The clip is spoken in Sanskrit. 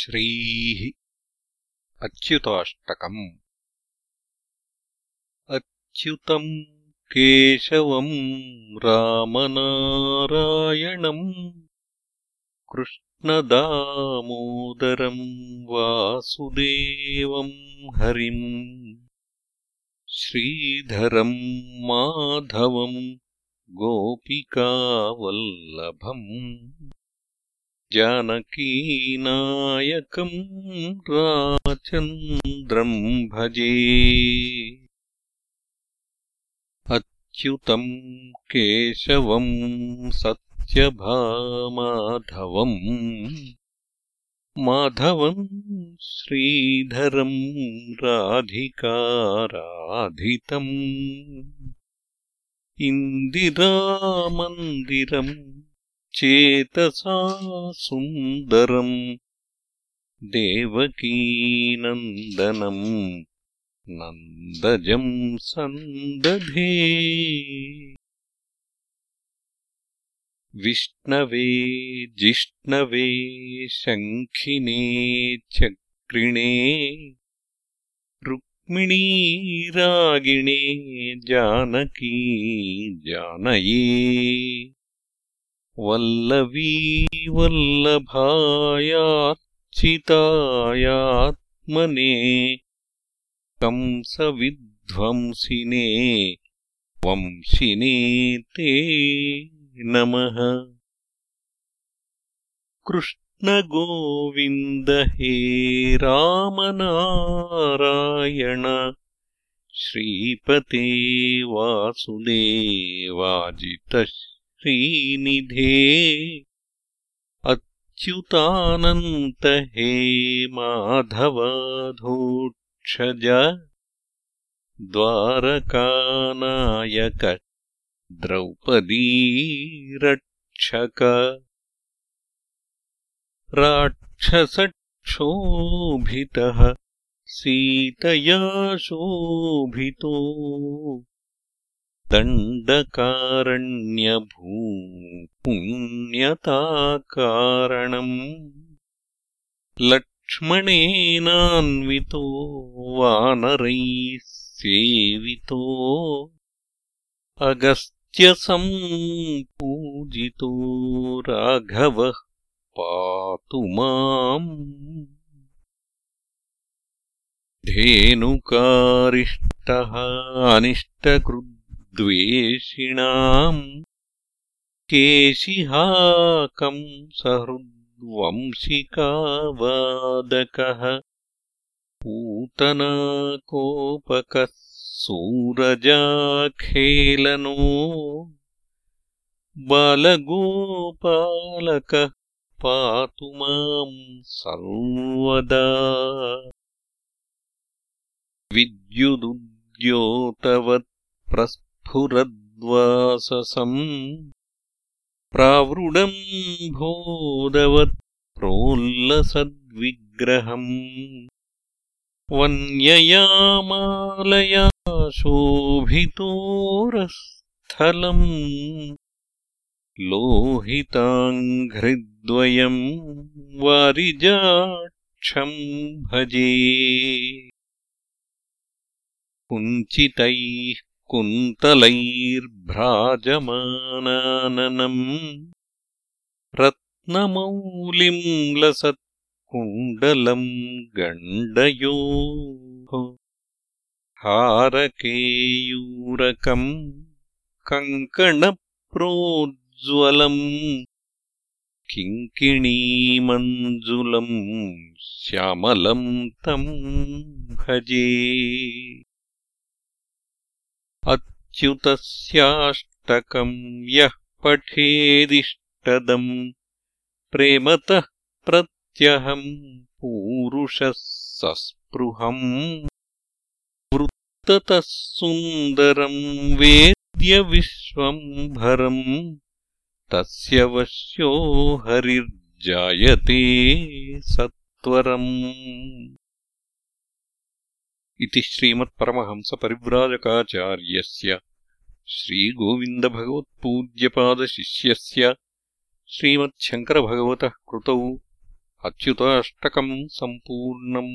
श्रीः। अच्युताष्टकम्। अच्युतम् केशवम् रामनारायणम्। कृष्णदामोदरम् वासुदेवम् हरिम्। श्रीधरम् माधवम् गोपिकावल्लभम् जानकीनायकम् राचन्द्रम् भजे। अच्युतम् केशवम् सत्यभामाधवम् माधवम् श्रीधरम् राधिकाराधितम्। इन्दिरामन्दिरम् चेतसा सुन्दरम् देवकीनन्दनम् नन्दजम् सन्दधे। विष्णवे जिष्णवे शङ्खिने चक्रिणे रुक्मिणीरागिणे जानकी जानये वल्लवी वल्लभायार्चितायात्मने कंसविध्वंसिने वंशिने ते नमः। कृष्णगोविन्द हे रामनारायण श्रीपते वासुदेवाजितः श्रीनिधे अच्युतानन्त हे माधवाधोक्षज द्वारकानायक द्रौपदीरक्षक राक्षसक्षोभितः सीतया शोभितो दण्डकारण्यभू पुण्यताकारणम् लक्ष्मणेनान्वितो वानरैः सेवितो। अगस्त्यसम्पूजितो राघवः पातु माम्। धेनुकारिष्टः अनिष्टकृद् द्वेषिणाम् केशिहाकम् सहृद्वंशिकावादकः पूतनाकोपकः सूरजाखेलनो बालगोपालकः पातु माम् सर्वदा। विद्युदुद्योतवत् स्फुरद्वाससम् प्रावृडम्भोदवत् प्रोल्लसद्विग्रहम् वन्ययामालया शोभितोरस्थलम् लोहिताङ्घ्रिद्वयम् वारिजाक्षम् भजे। कुञ्चितैः कुन्तलैर्भ्राजमानाननम् रत्नमौलिम् लसत्कुण्डलम् गण्डयोः हारकेयूरकम् कङ्कणप्रोज्ज्वलम् किङ्किणीमञ्जुलम् श्यामलम् तम् भजे अच्युतस्याष्टकम् यः पठेदिष्टदम् प्रेमतः प्रत्यहम् पूरुषः सस्पृहम् वृत्ततः सुन्दरम् वेद्यविश्वम्भरम् तस्य वश्यो हरिर्जायते सत्वरम् इति श्रीमत्परमहंसपरिव्राजकाचार्यस्य श्रीगोविन्दभगवत्पूज्यपादशिष्यस्य श्रीमच्छङ्करभगवतः कृतौ अच्युताष्टकम् सम्पूर्णम्